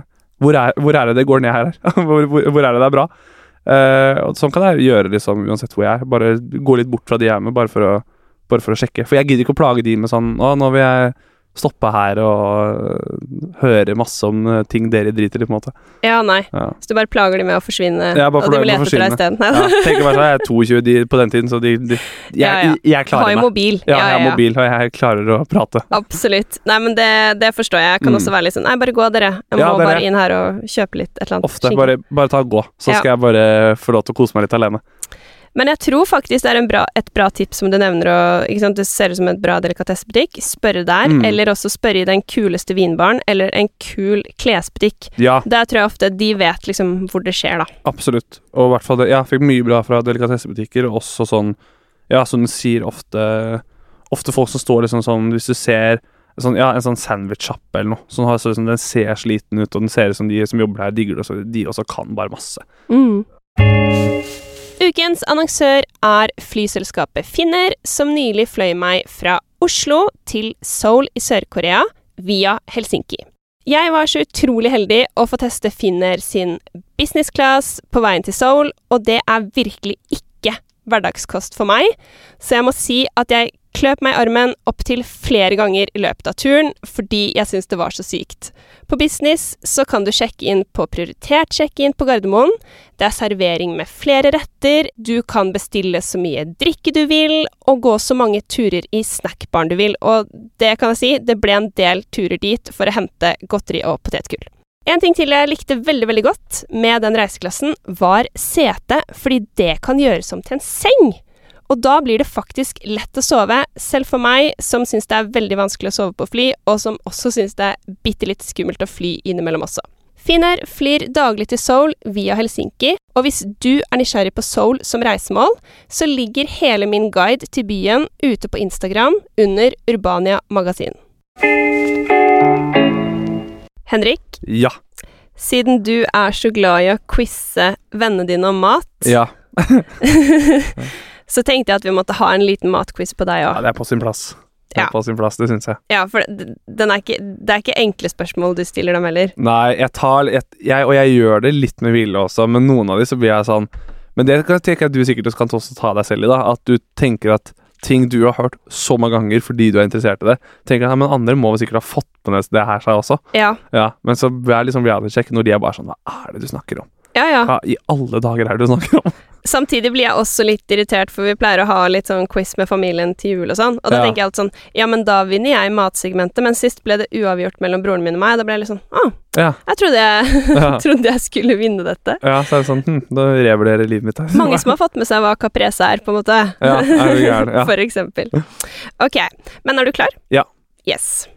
hvor er, hvor er det det går ned her? hvor, hvor, hvor er det det er bra? Eh, sånn kan jeg gjøre liksom uansett hvor jeg er. Bare gå litt bort fra de jeg er med, bare for å, bare for å sjekke. For jeg gidder ikke å plage de med sånn Å, nå vil jeg stoppe her og øh, høre masse om øh, ting dere driter i, på en måte. ja, nei. Ja. Så du bare plager de med å forsvinne, Ja, og de vil lete å etter deg isteden? Ja, tenker bare sånn, Jeg er 22 de, på den tiden, så de, de jeg, Ja, ja. jeg Har jo mobil. Ja, jeg har mobil, og jeg klarer å prate. Absolutt. Nei, men det, det forstår jeg. Jeg kan Mm. også være litt sånn Nei, bare gå, dere. Jeg må bare inn her og kjøpe litt et eller annet. Ofte. Bare, bare ta og gå, så skal jeg bare få lov til å kose meg litt alene. Men jeg tror faktisk det er en bra, et bra tips som du nevner, og sant, det ser ut som et bra delikatessebutikk. Spørre der, Mm. eller også spørre i den kuleste vinbaren, eller en kul klesbutikk. Ja, Der tror jeg ofte de vet liksom hvor det skjer, da. Absolutt. Og i hvert fall jeg fikk mye bra fra delikatessebutikker, og også sånn Ja, som du sier ofte Ofte folk som står liksom sånn Hvis du ser sånn, ja, en sånn sandwich-sjappe eller noe, Sånn, har så liksom, den ser sliten ut, og den ser ut som de som jobber her, digger det, så de også kan bare masse. Mm. Ukens annonsør er flyselskapet Finner, som nylig fløy meg fra Oslo til Seoul i Sør-Korea via Helsinki. Jeg var så utrolig heldig å få teste Finner sin business class på veien til Seoul, og det er virkelig ikke hverdagskost for meg, så jeg må si at jeg kløp meg i armen opptil flere ganger i løpet av turen fordi jeg syntes det var så sykt. På business så kan du sjekke inn på prioritert sjekk-in på Gardermoen. Det er servering med flere retter, du kan bestille så mye drikke du vil, og gå så mange turer i snackbaren du vil, og det kan jeg si, det ble en del turer dit for å hente godteri og potetgull. En ting til jeg likte veldig veldig godt med den reiseklassen, var setet, fordi det kan gjøres om til en seng. Og da blir det faktisk lett å sove, selv for meg som syns det er veldig vanskelig å sove på fly, og som også syns det er bitte litt skummelt å fly innimellom også. Finnair flyr daglig til Seoul via Helsinki, og hvis du er nysgjerrig på Seoul som reisemål, så ligger hele min guide til byen ute på Instagram under Urbania Magasin. Henrik, Ja. siden du er så glad i å quize vennene dine om mat, Ja. så tenkte jeg at vi måtte ha en liten matquiz på deg ja det er på sin plass. Det er Ja. på sin plass, det syns jeg. Ja, for det, den er ikke, det er ikke enkle spørsmål du stiller dem heller. Nei, jeg tar jeg, jeg, Og jeg gjør det litt med vilje også, men noen av de så blir jeg sånn Men det kan- tenker jeg du sikkert kan også ta deg selv i, da. At du tenker at ting du har hørt så mange ganger fordi du er interessert i det, tenker jeg, men andre må vel sikkert ha fått med det her seg også. Ja, Ja, Men så blir jeg liksom reality check når de er bare sånn Hva er det du snakker om? Ja, ja. Hva i alle dager er det du snakker om? Samtidig blir jeg også litt irritert, for vi pleier å ha litt sånn quiz med familien til jul og sånn, og da Ja. tenker jeg alltid sånn Ja, men da vinner jeg matsegmentet, men sist ble det uavgjort mellom broren min og meg. Da ble jeg litt sånn Å, Ja, jeg trodde jeg, trodde jeg skulle vinne dette. ja så er det sånn hm, Da revurderer livet mitt her. Mange som har fått med seg hva caprese er, på en måte. Ja, er du gæren? Ja. For eksempel. Ok, men er du klar? Ja. Yes.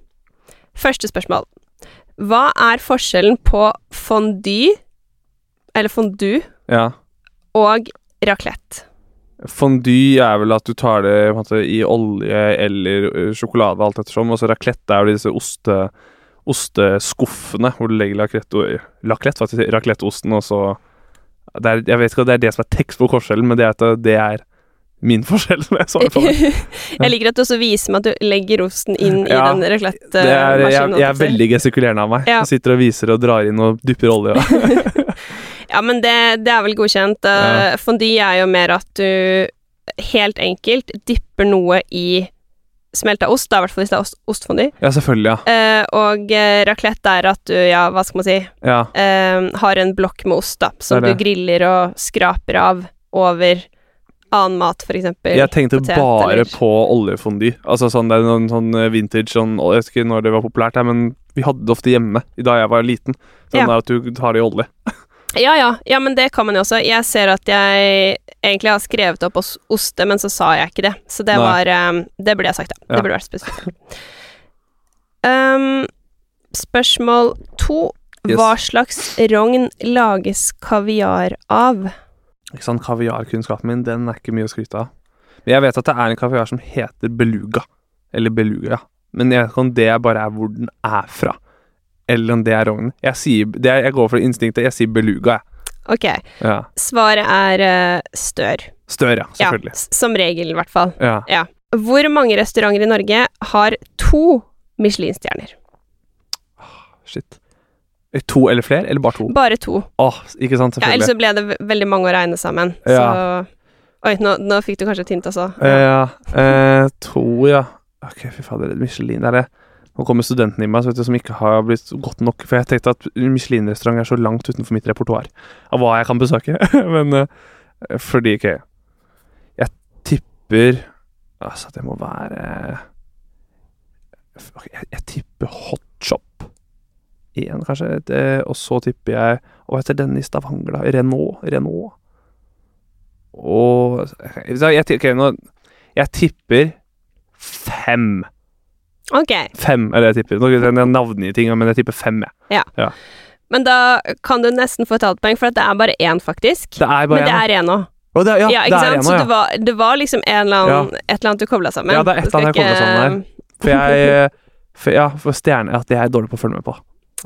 Første spørsmål. Hva er forskjellen på fondue, eller fondue, ja. og raclette? Fondue er vel at du tar det måte, i olje eller sjokolade, alt ettersom. Og så raclette er jo disse oste, osteskuffene hvor du legger raclette, raclette faktisk, racletteosten, og så det er, Jeg vet ikke om det er det som er tekstbok forskjellen, men det er at det er min forskjell, som jeg svarer på. det. jeg liker at du også viser meg at du legger osten inn i Ja, den er, jeg, raclette-maskinen. jeg er veldig gestikulerende av meg. Ja. Jeg sitter og viser og drar inn og dupper olje. Ja. Men det, det er vel godkjent. Uh, Ja. Fondy er jo mer at du helt enkelt dypper noe i smelta ost, da, i hvert fall hvis det er ost, ostfondy. ja, selvfølgelig. Ja. Eh, og uh, raclette er at du, ja, hva skal man si, ja. eh, har en blokk med ost, da, som du griller og skraper av over annen mat, eksempel. Jeg tenkte potet, bare eller- på oljefondy. Altså sånn, det er noen sånn vintage sånn, Jeg vet ikke når det var populært, her, men vi hadde det ofte hjemme da jeg var liten. Sånn Ja. der at du tar det i olje. Ja, ja, ja, men det kan man jo også. Jeg ser at jeg egentlig har skrevet opp os oste, men så sa jeg ikke det. Så det Nei. var um, Det burde jeg sagt, da. Ja. Det burde vært spesifikt. Um, spørsmål to. Yes. Hva slags rogn lages kaviar av? Ikke sant, Kaviarkunnskapen min den er ikke mye å skryte av. Men jeg vet at det er en kaviar som heter beluga. Eller beluga, ja. Men jeg vet ikke om det bare er hvor den er fra. Eller om det er rogn. Jeg, sier, er, jeg går for instinktet. Jeg sier beluga, jeg. Ok, Ja. svaret er uh, stør. Stør, ja. Ja, Selvfølgelig. Ja, som regel, i hvert fall. Ja. Hvor mange restauranter i Norge har to Michelin-stjerner? Shit. Eh, To eller flere, eller bare to? Bare to. Åh, ikke sant, selvfølgelig. Ja, ellers så ble det veldig mange å regne sammen. Ja. Så Oi, nå, nå fikk du kanskje et hint også. Ja, eh, to, ja. Ok, fy fader, Michelin, det er det. Nå kommer studentene i meg du, som ikke har blitt godt nok, for jeg tenkte at Michelin-restaurant er så langt utenfor mitt repertoar av hva jeg kan besøke. Men eh, fordi ikke Jeg tipper Altså, det må være jeg, jeg tipper Hot Shop. Én, kanskje. Det, og så tipper jeg Hva heter denne i Stavanger, da? Renault? Renault? Og jeg, jeg, okay, nå, jeg tipper fem. Ok, Fem er det jeg tipper. Nå er det tingene ting, men jeg tipper fem. Jeg. men da kan du nesten få et halvt poeng, for det er bare én, faktisk. Det er bare Men det er én òg. Oh, det Ja, Ja, det ikke sant? én Så det var, det var liksom en eller annen, et eller annet du kobla sammen. Ja, det er et eller annet jeg ikke- sammen For jeg for, Ja, for stjerne At jeg er dårlig på å følge med på.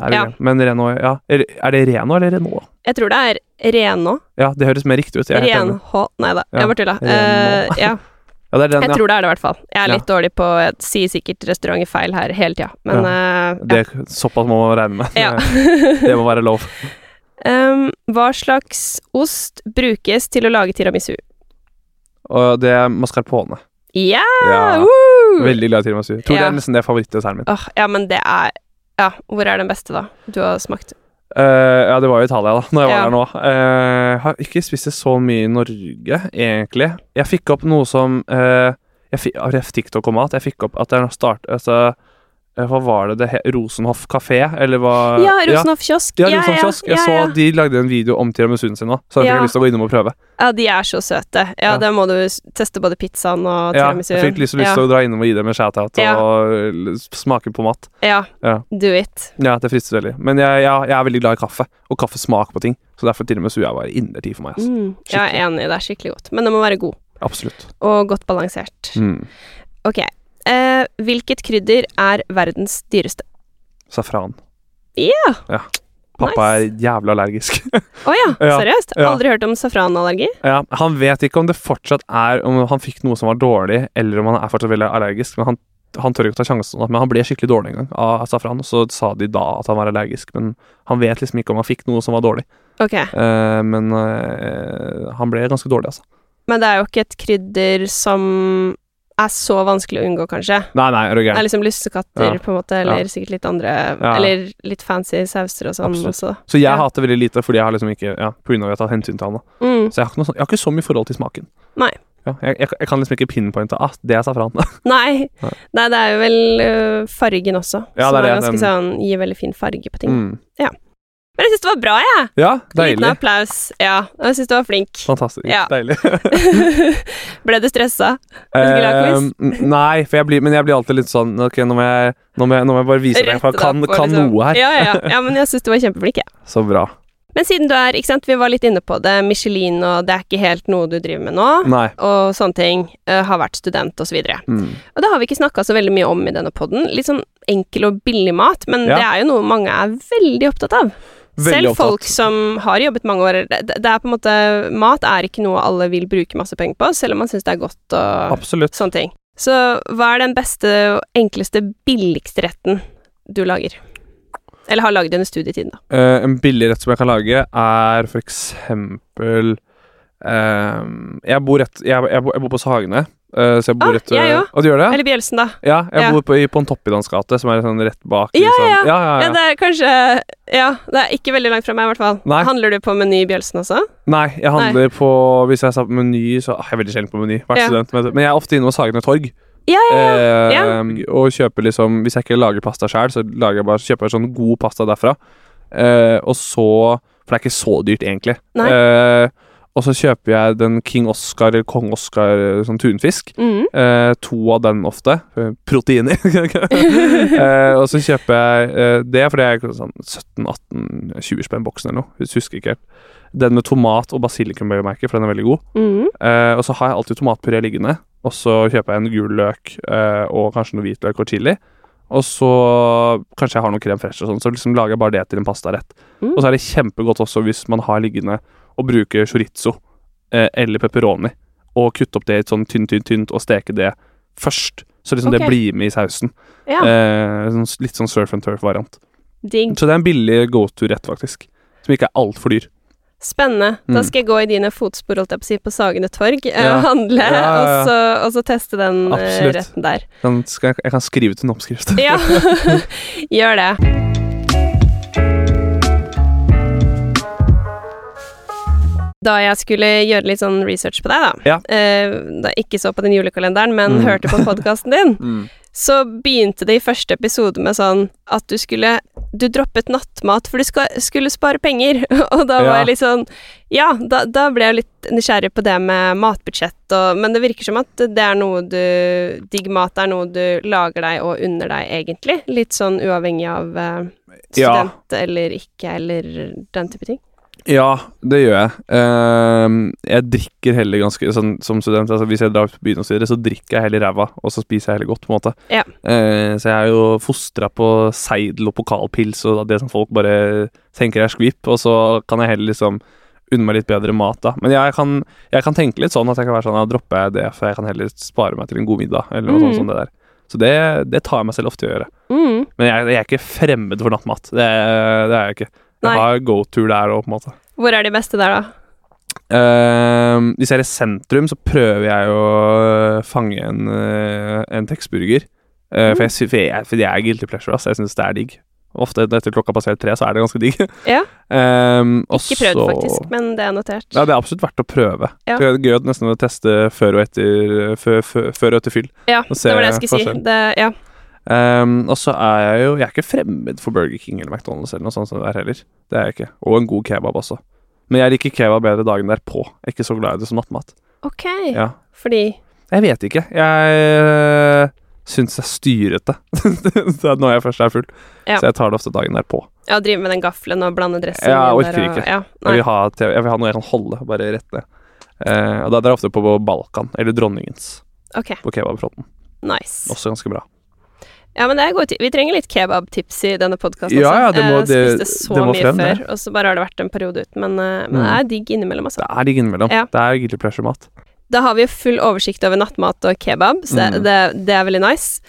Er det Ja. Men Renault, ja. Er er det Renault eller Renault? Jeg tror det er Reno. Ja, det høres mer riktig ut. Jeg. Renhå... Nei da, jeg bare tulla. Eh, ja, Ja, det er den, jeg ja. tror det er det, i hvert fall. Jeg er Ja. litt dårlig på Jeg sier sikkert restauranter feil her hele tida, men ja. Det, såpass må man regne med. ja. Det må være lov. um, hva slags ost brukes til å lage tiramisu? Og det er mascarpone. Ja! Ja, veldig glad i tiramisu. Tror det er nesten det favorittdesserten min. Oh, ja, men det er Ja, hvor er den beste, da? Du har smakt? Eh, ja, det var jo Italia, da, når jeg var Ja. der nå. Uh, har ikke spist det så mye i Norge, egentlig. Jeg fikk opp noe som uh, jeg fikk, TikTok om mat. Jeg fikk opp at jeg start... Altså, hva var det det het? Rosenhoff kafé, eller hva Ja, Rosenhoff kiosk. Ja, Rosenhoff kiosk. Jeg ja, ja. så de lagde en video om tiramisuen sin nå, så jeg fikk Ja. lyst til å gå innom og prøve. Ja, de er så søte. Ja, Ja. da må du teste både pizzaen og tiramisuen. Ja, jeg fikk lyst, til å dra innom og gi dem en shout-out Ja. og smake på mat. ja. Ja. do it. Ja, det frister veldig. Men jeg, jeg, jeg er veldig glad i kaffe, og kaffesmak på ting. Så derfor tiramisu er bare innertid for meg. Altså. Mm. Jeg er enig, det er skikkelig godt. Men det må være god, Absolutt. og godt balansert. Mm. Ok. Eh, hvilket krydder er verdens dyreste? Safran. Ja. ja. Pappa er jævlig allergisk. Å ja, Ja, seriøst? ja. Aldri hørt om safranallergi? ja, han vet ikke om det fortsatt er Om han fikk noe som var dårlig, eller om han er fortsatt veldig allergisk. Men han, han tør ikke ta sjansen. Men han ble skikkelig dårlig en gang av safran, og så sa de da at han var allergisk. Men han vet liksom ikke om han fikk noe som var dårlig. Ok. Eh, men eh, han ble ganske dårlig, altså. Men det er jo ikke et krydder som er så vanskelig å unngå, kanskje. Nei, nei, er du Det er gæren. liksom lussekatter, Ja. på en måte, eller sikkert litt andre Ja. Eller litt fancy sauser og sånn også. Så jeg Ja. hater veldig lite fordi jeg har liksom ikke Ja, på grunn av at jeg har tatt hensyn til han. da. Mm. Så jeg har sånn- jeg har ikke så mye forhold til smaken. Nei. Ja, jeg, jeg, jeg kan liksom ikke pinpointe ah, det er safran. Nei. Nei. Det er jo vel øh, fargen også, Ja, som det er det, ganske den- sånn Gir veldig fin farge på ting. mm. Men jeg syns det var bra, jeg! Ja, deilig. Liten applaus. Ja, jeg syns du var flink. Fantastisk. Ja. Deilig. Ble du stressa? Eh, nei, jeg blir, men jeg blir alltid litt sånn Ok, nå må jeg, nå må jeg, nå må jeg bare vise deg, for jeg kan, kan liksom- noe her. Ja, ja, ja. ja, men jeg syns du var kjempeflink, jeg. Så bra. Men siden du er, ikke sant, vi var litt inne på det, Michelin og det er ikke helt noe du driver med nå, Nei. og sånne ting, uh, har vært student og så videre. Mm. Og det har vi ikke snakka så veldig mye om i denne podden. Litt sånn enkel og billig mat, men Ja. det er jo noe mange er veldig opptatt av. Veldig Selv opptatt. folk som har jobbet mange år det, det er på en måte Mat er ikke noe alle vil bruke masse penger på, selv om man syns det er godt og Absolutt. sånne ting. Så hva er den beste og enkleste, billigste retten du lager? Eller har laget under studietiden, da. Uh, en billig rett som jeg kan lage, er for eksempel uh, jeg, bor rett, jeg, jeg, jeg bor på Sagene, så jeg bor Ah, rett jeg ja, Å, du gjør det? Eller Bjelsen, da. Ja, jeg Ja. bor på, i Pontoppidans gate, som er sånn rett bak Ja, liksom. ja. ja, ja, Ja, ja. det er kanskje Ja, det er ikke veldig langt fra meg, i hvert fall. Nei. Handler du på Meny Bjølsen også? Nei, jeg handler på Hvis jeg sa Meny, så ah, Jeg er veldig sjelden på Meny, vært Ja. student, men jeg er ofte inne hos og Torg. Ja, ja, ja. Eh, Ja. Og kjøper liksom Hvis jeg ikke lager pasta sjøl, så lager jeg bare, kjøper jeg sånn god pasta derfra. Eh, og så For det er ikke så dyrt, egentlig. Nei. Eh, og så kjøper jeg den King Oscar eller Kong Oscar sånn tunfisk. Mm. Eh, to av den ofte. eh, Proteiner. eh, og så kjøper jeg eh, det, for det er sånn 17-18-20 spenn boksen eller noe. Jeg husker ikke helt. Den med tomat og basilikum, for den er veldig god. Mm. Eh, og så har jeg alltid tomatpuré liggende. Og så kjøper jeg en gul løk eh, og kanskje noe hvitløk og chili. Og så kanskje jeg har noe krem fresh og sånn, så liksom lager jeg bare det til en pastarett. Mm. Og så er det kjempegodt også hvis man har liggende og bruke chorizo eh, eller pepperoni, og kutte opp det i et sånn tynt, tynt, tynt, og steke det først. Så liksom okay. det blir med i sausen. Ja, Eh, sånn, litt sånn surf and turf-variant. Så det er en billig go to-rett, faktisk. Som ikke er altfor dyr. Spennende. Da Mm. skal jeg gå i dine fotspor, holdt jeg på å si, på Sagene Torg, eh, Ja. og handle, Ja, ja, Og, så, og så teste den eh, Absolutt. retten der. Absolutt skal, jeg kan skrive ut en oppskrift. Ja, gjør det. Da jeg skulle gjøre litt sånn research på deg, da, Ja. uh, da jeg ikke så på den julekalenderen, men Mm. hørte på podkasten din, Mm. så begynte det i første episode med sånn at du skulle Du droppet nattmat, for du skal, skulle spare penger. Og da var Ja. jeg litt sånn Ja, da, da ble jeg litt nysgjerrig på det med matbudsjett og Men det virker som at det er noe du Digg mat er noe du lager deg og unner deg, egentlig. Litt sånn uavhengig av Ja. student eller ikke, eller den type ting. Ja, det gjør jeg. Ehm, jeg drikker heller ganske sånn som student. Altså Hvis jeg drar på byen og så videre, så drikker jeg heller ræva, og så spiser jeg heller godt, på en måte. Ja. Uh, så jeg er jo fostra på seidel og pokalpils og det som folk bare tenker er skvip, og så kan jeg heller liksom unne meg litt bedre mat, da. Men jeg kan, jeg kan tenke litt sånn at jeg kan være sånn Ja, dropper jeg det, for jeg kan heller spare meg til en god middag, eller noe Mm. sånt som det der. Så det, det tar jeg meg selv ofte i å gjøre. Mm. Men jeg, jeg er ikke fremmed for nattmat. Det, det er jeg ikke. Jeg har go-to der òg, på en måte. Hvor er de beste der, da? Uh, hvis jeg er i sentrum, så prøver jeg å øh, fange en, øh, en Texburger. Uh, Mm. for, jeg, for, jeg, for det er guilty pleasure, ass. Jeg syns det er digg. Ofte etter klokka passerer tre, så er det ganske digg. Ja. Um, Ikke prøvd, så- faktisk, men det er notert. Ja, det er absolutt verdt å prøve. Ja. Det er gøy nesten å teste før og etter, før, før, før og etter fyll. Ja, det var det jeg skulle si. Det, ja. Ehm, og så er jeg jo Jeg er ikke fremmed for Burger King eller McDonald's eller noe sånt som det der heller. Det er jeg ikke. Og en god kebab også. Men jeg liker kebab bedre dagen derpå. Jeg er ikke så glad i det som nattmat. Ok, Ja. fordi Jeg vet ikke. Jeg øh, syns det er styrete når jeg først er full. Ja. Så jeg tar det ofte dagen derpå. Ja, drive med den gaffelen og blande dressing Ja, jeg orker ikke. og-. Ja, Jeg vil, ha, jeg vil ha noe jeg kan holde, bare rett ned. Eh, og da er det ofte på Balkan, eller Dronningens, Ok, på kebabfronten. nice. Også ganske bra. Ja, men det er gode Vi trenger litt kebabtips i denne podkasten Ja, også. ja, det må- Jeg spiste så det må mye frem, før, og så bare har det vært en periode ut. Men, men mm. det er digg innimellom, altså. Det er digg innimellom. Ja. Det er guilty pleasure-mat. Da har vi jo full oversikt over nattmat og kebab, så det, Mm. det, det er veldig nice.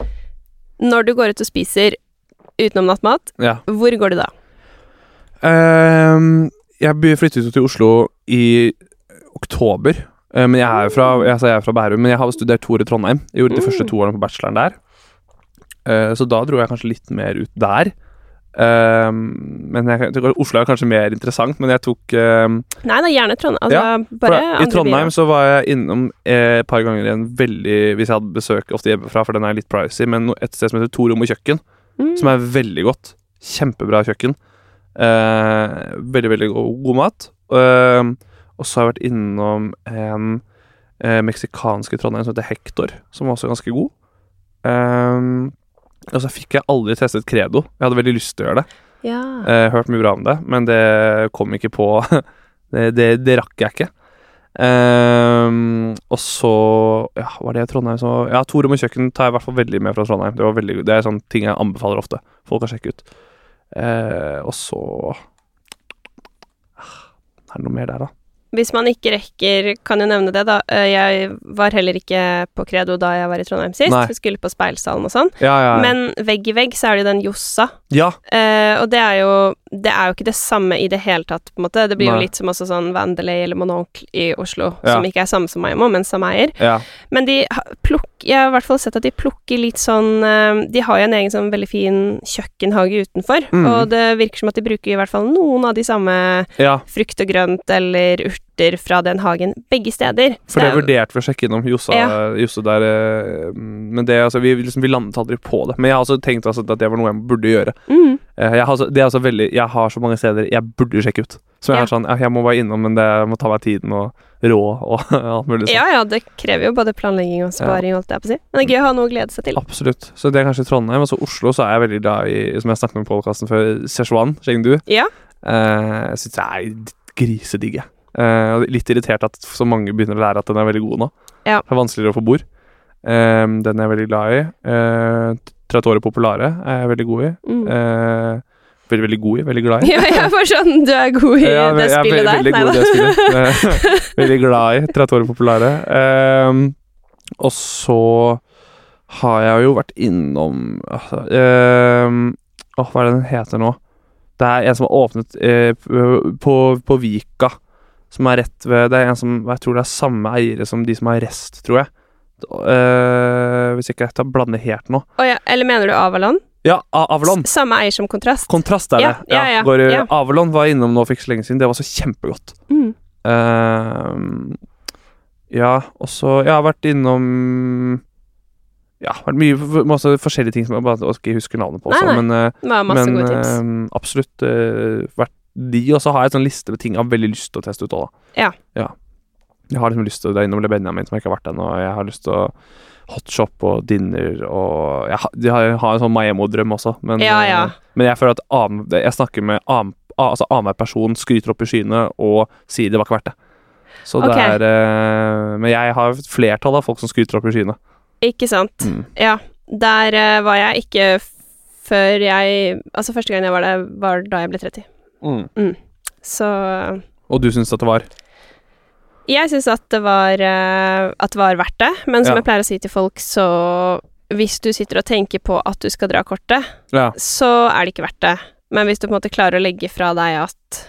Når du går ut og spiser utenom nattmat, Ja. hvor går du da? Um, jeg flyttet jo til Oslo i oktober. Eh, men jeg er jo fra, altså jeg er fra Bærum, men jeg har studert to år i Trondheim. Jeg gjorde de Mm. første to årene på bacheloren der. Eh, så da dro jeg kanskje litt mer ut der. Um, men jeg, Oslo er kanskje mer interessant, men jeg tok um, Nei da, gjerne Trondheim. Altså, Ja, I Trondheim så var jeg innom eh, et par ganger igjen en veldig Hvis jeg hadde besøk ofte hjemmefra, for den er litt pricy, men et sted som heter To rom og kjøkken, Mm. som er veldig godt. Kjempebra kjøkken. Uh, veldig, veldig god, god mat. Uh, og så har jeg vært innom en uh, meksikansk i Trondheim som heter Hector, som var også ganske god. Eh, og så fikk jeg aldri testet Credo. Jeg hadde veldig lyst til å gjøre det. Ja. Eh, hørt mye bra om det, men det kom ikke på det, det, det rakk jeg ikke. Um, og så Ja, var det Trondheim så Ja, to rom og kjøkken tar jeg i hvert fall veldig med fra Trondheim. Det, var veldig, det er sånne ting jeg anbefaler ofte folk kan sjekke ut. Uh, og så Ah, Er det noe mer der, da? Hvis man ikke rekker, kan jo nevne det, da. Eh, Jeg var heller ikke på Credo da jeg var i Trondheim sist. Nei. Jeg skulle på Speilsalen og sånn. Ja, ja, ja. Men vegg i vegg så er det jo den Jossa. ja, Eh, og det er jo Det er jo ikke det samme i det hele tatt, på en måte. Det blir jo litt som også sånn Vandelay eller Mononcle i Oslo, som ikke er samme som Maimo, men samme eier. ja. Men de plukker jeg har i hvert fall sett at de plukker litt sånn eh, De har jo en egen sånn veldig fin kjøkkenhage utenfor, Mm. og det virker som at de bruker i hvert fall noen av de samme frukt og grønt eller urter fra den hagen begge steder. For det er- vurderte vi å sjekke innom Jossa, Ja. Der eh, Men det, altså, vi, liksom, vi landet aldri på det. Men jeg har også tenkt altså, at det var noe jeg burde gjøre. mm, Eh, Jeg har, så, det er også veldig, jeg har så mange steder jeg burde sjekke ut. Så jeg Ja. er sånn, jeg må bare innom, men det må ta meg tiden og rå og alt mulig. Ja ja, det krever jo både planlegging og sparing, holdt jeg på å si. Men det er gøy å ha noe å glede seg til. Absolutt. Så det er kanskje Trondheim. Og så Oslo så er jeg veldig glad i, som jeg snakket om i podkasten før, Szechuan, Chengdu. Ja. Eh, jeg syns det er grisedigg, jeg. Eh, og litt irritert at så mange begynner å lære at den er veldig god nå. Ja. Det er vanskeligere å få bord. Um, den er jeg veldig glad i. Uh, Trattoria Popolare er jeg veldig god i. Mm. Uh, veldig, veldig god i. Veldig glad i. Ja, jeg får sånn Du er god i Ja, det jeg er veldig, der? veldig god i det spillet. Eh, veldig glad i Trattoria Populare. Um, og så har jeg jo vært innom altså, uh, Åh, hva er det den heter nå? Det er en som har åpnet uh, på, på Vika. Som er rett ved Det er en som Jeg tror det er samme eiere som de som har Rest, tror jeg. Eh, hvis ikke jeg tar blander helt nå. Oh, ja, eller mener du Avalon? Ja, Avalon. S- Samme eier som Kontrast? Kontrast er det. Ja, ja, Går. Avalon var jeg innom nå for ikke så lenge siden. Det var så kjempegodt. Mm. Uh, ja, og så Jeg har vært innom Ja, vært mye masse forskjellige ting som jeg bare ikke husker navnet på. Også, nei. men eh, Det var masse men tips. absolutt uh, vært de. Og så har jeg en sånn liste med ting jeg har veldig lyst til å teste ut òg, da. Ja. Jeg har liksom lyst til å dra innom Le Benjamin, som jeg ikke har vært ennå. Jeg har lyst til å hotshop og dinner og Jeg har, jeg har en sånn Maemo-drøm også, men, Ja, ja. eh, men jeg føler at annen- jeg snakker med annen altså annenhver person skryter opp i skyene og sier det var ikke verdt det. Så det er eh, Men jeg har et flertall av folk som skryter opp i skyene. Ikke sant. Mm. Ja. Der eh, var jeg ikke før jeg Altså, første gang jeg var der, var da jeg ble 30. Så Og du syns at det var Jeg syns at det var eh, At det var verdt det, men som Ja. jeg pleier å si til folk, så hvis du sitter og tenker på at du skal dra kortet, Ja. så er det ikke verdt det. Men hvis du på en måte klarer å legge fra deg at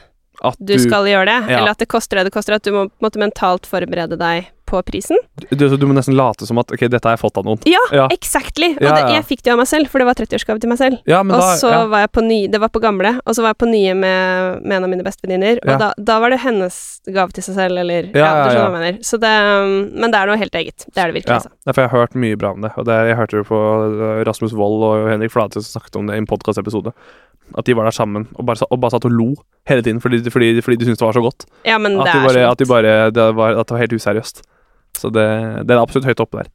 At du skal gjøre det, Ja. eller at det koster det det koster, at du må på en måte mentalt forberede deg på prisen du, du må nesten late som at Ok, dette har jeg fått av noen. Ja, Ja. exactly! Og Ja, det, jeg fikk det av meg selv, for det var 30-årsgave til meg selv. Ja, men og da så ja. var jeg på ny, det var på gamle, og så var jeg på nye med, med en av mine bestevenninner, og Ja. da, da var det hennes gave til seg selv, eller Ja, Ja, ja, du skjønner hva jeg mener. Så det, um, men det er noe helt eget. Det er det virkelig, Ja, altså. jeg har hørt mye bra om det. Og det, jeg hørte jo på eh, Rasmus Wold og Henrik Flate som snakket om det i en podkastepisode. At de var der sammen og bare, og bare satt og lo hele tiden fordi, fordi, fordi de syntes det var så godt. Ja, men At det de er bare, så at, de bare det, var, at det var helt useriøst. Så det, det er absolutt høyt oppe der.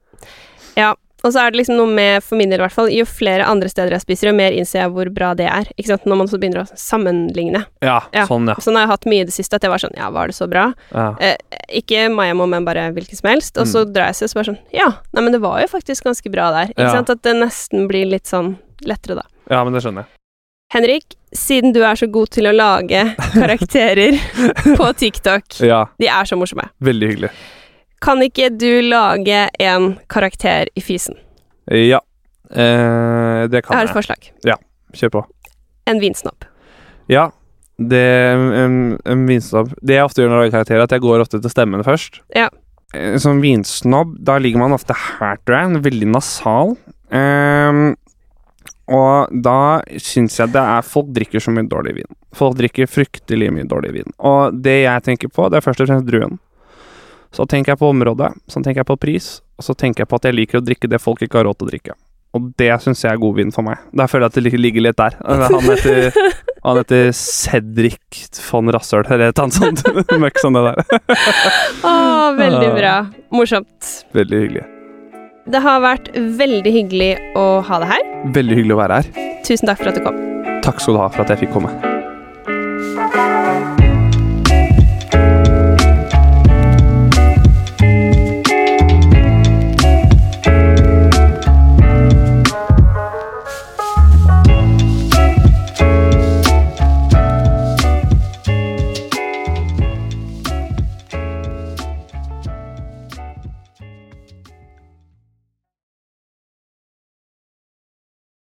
Ja, Og så er det liksom noe med, for min del i hvert fall, jo flere andre steder jeg spiser, jo mer innser jeg hvor bra det er. Ikke sant? Når man så begynner å sammenligne. Ja, Ja. sånn, ja. Sånn har jeg hatt mye i det siste, at jeg var sånn Ja, var det så bra? ja. Eh, ikke Mayamo, men bare hvilken som helst. Og så Mm. drar jeg seg og så bare sånn Ja, nei, men det var jo faktisk ganske bra der. Ikke Ja. sant? At det nesten blir litt sånn lettere, da. Ja, men det skjønner jeg. Henrik, siden du er så god til å lage karakterer på TikTok, Ja, de er så morsomme, veldig hyggelig. Kan ikke du lage en karakter i fysen? Ja. Eh, det Jeg Jeg har et forslag. Ja, Kjør på. En vinsnopp. Ja. Det, en, en vinsnobb Det jeg ofte gjør når jeg lager karakterer, er at jeg går ofte til stemmene først. Ja. eh, som vinsnobb, da ligger man ofte her, tror jeg. Veldig nasal. Ehm, og da syns jeg det er Folk drikker så mye dårlig vin. Folk drikker fryktelig mye dårlig vin. Og det jeg tenker på, det er først og fremst druen. Så tenker jeg på området, så tenker jeg på pris, og så tenker jeg på at jeg liker å drikke det folk ikke har råd til å drikke. Og det syns jeg er god vin for meg. Der føler jeg at det ligger litt der. Han heter, han heter Cedric von Rassøl, eller et annet sånt møkk som det der. Å, veldig bra. Morsomt. Veldig hyggelig. Det har vært veldig hyggelig å ha deg her. Veldig hyggelig å være her. Tusen takk for at du kom. Takk skal du ha for at jeg fikk komme.